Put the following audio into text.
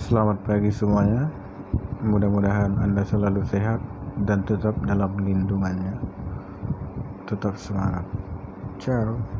Selamat pagi semuanya. Mudah-mudahan Anda selalu sehat dan tetap dalam lindungannya. Tetap semangat. Ciao.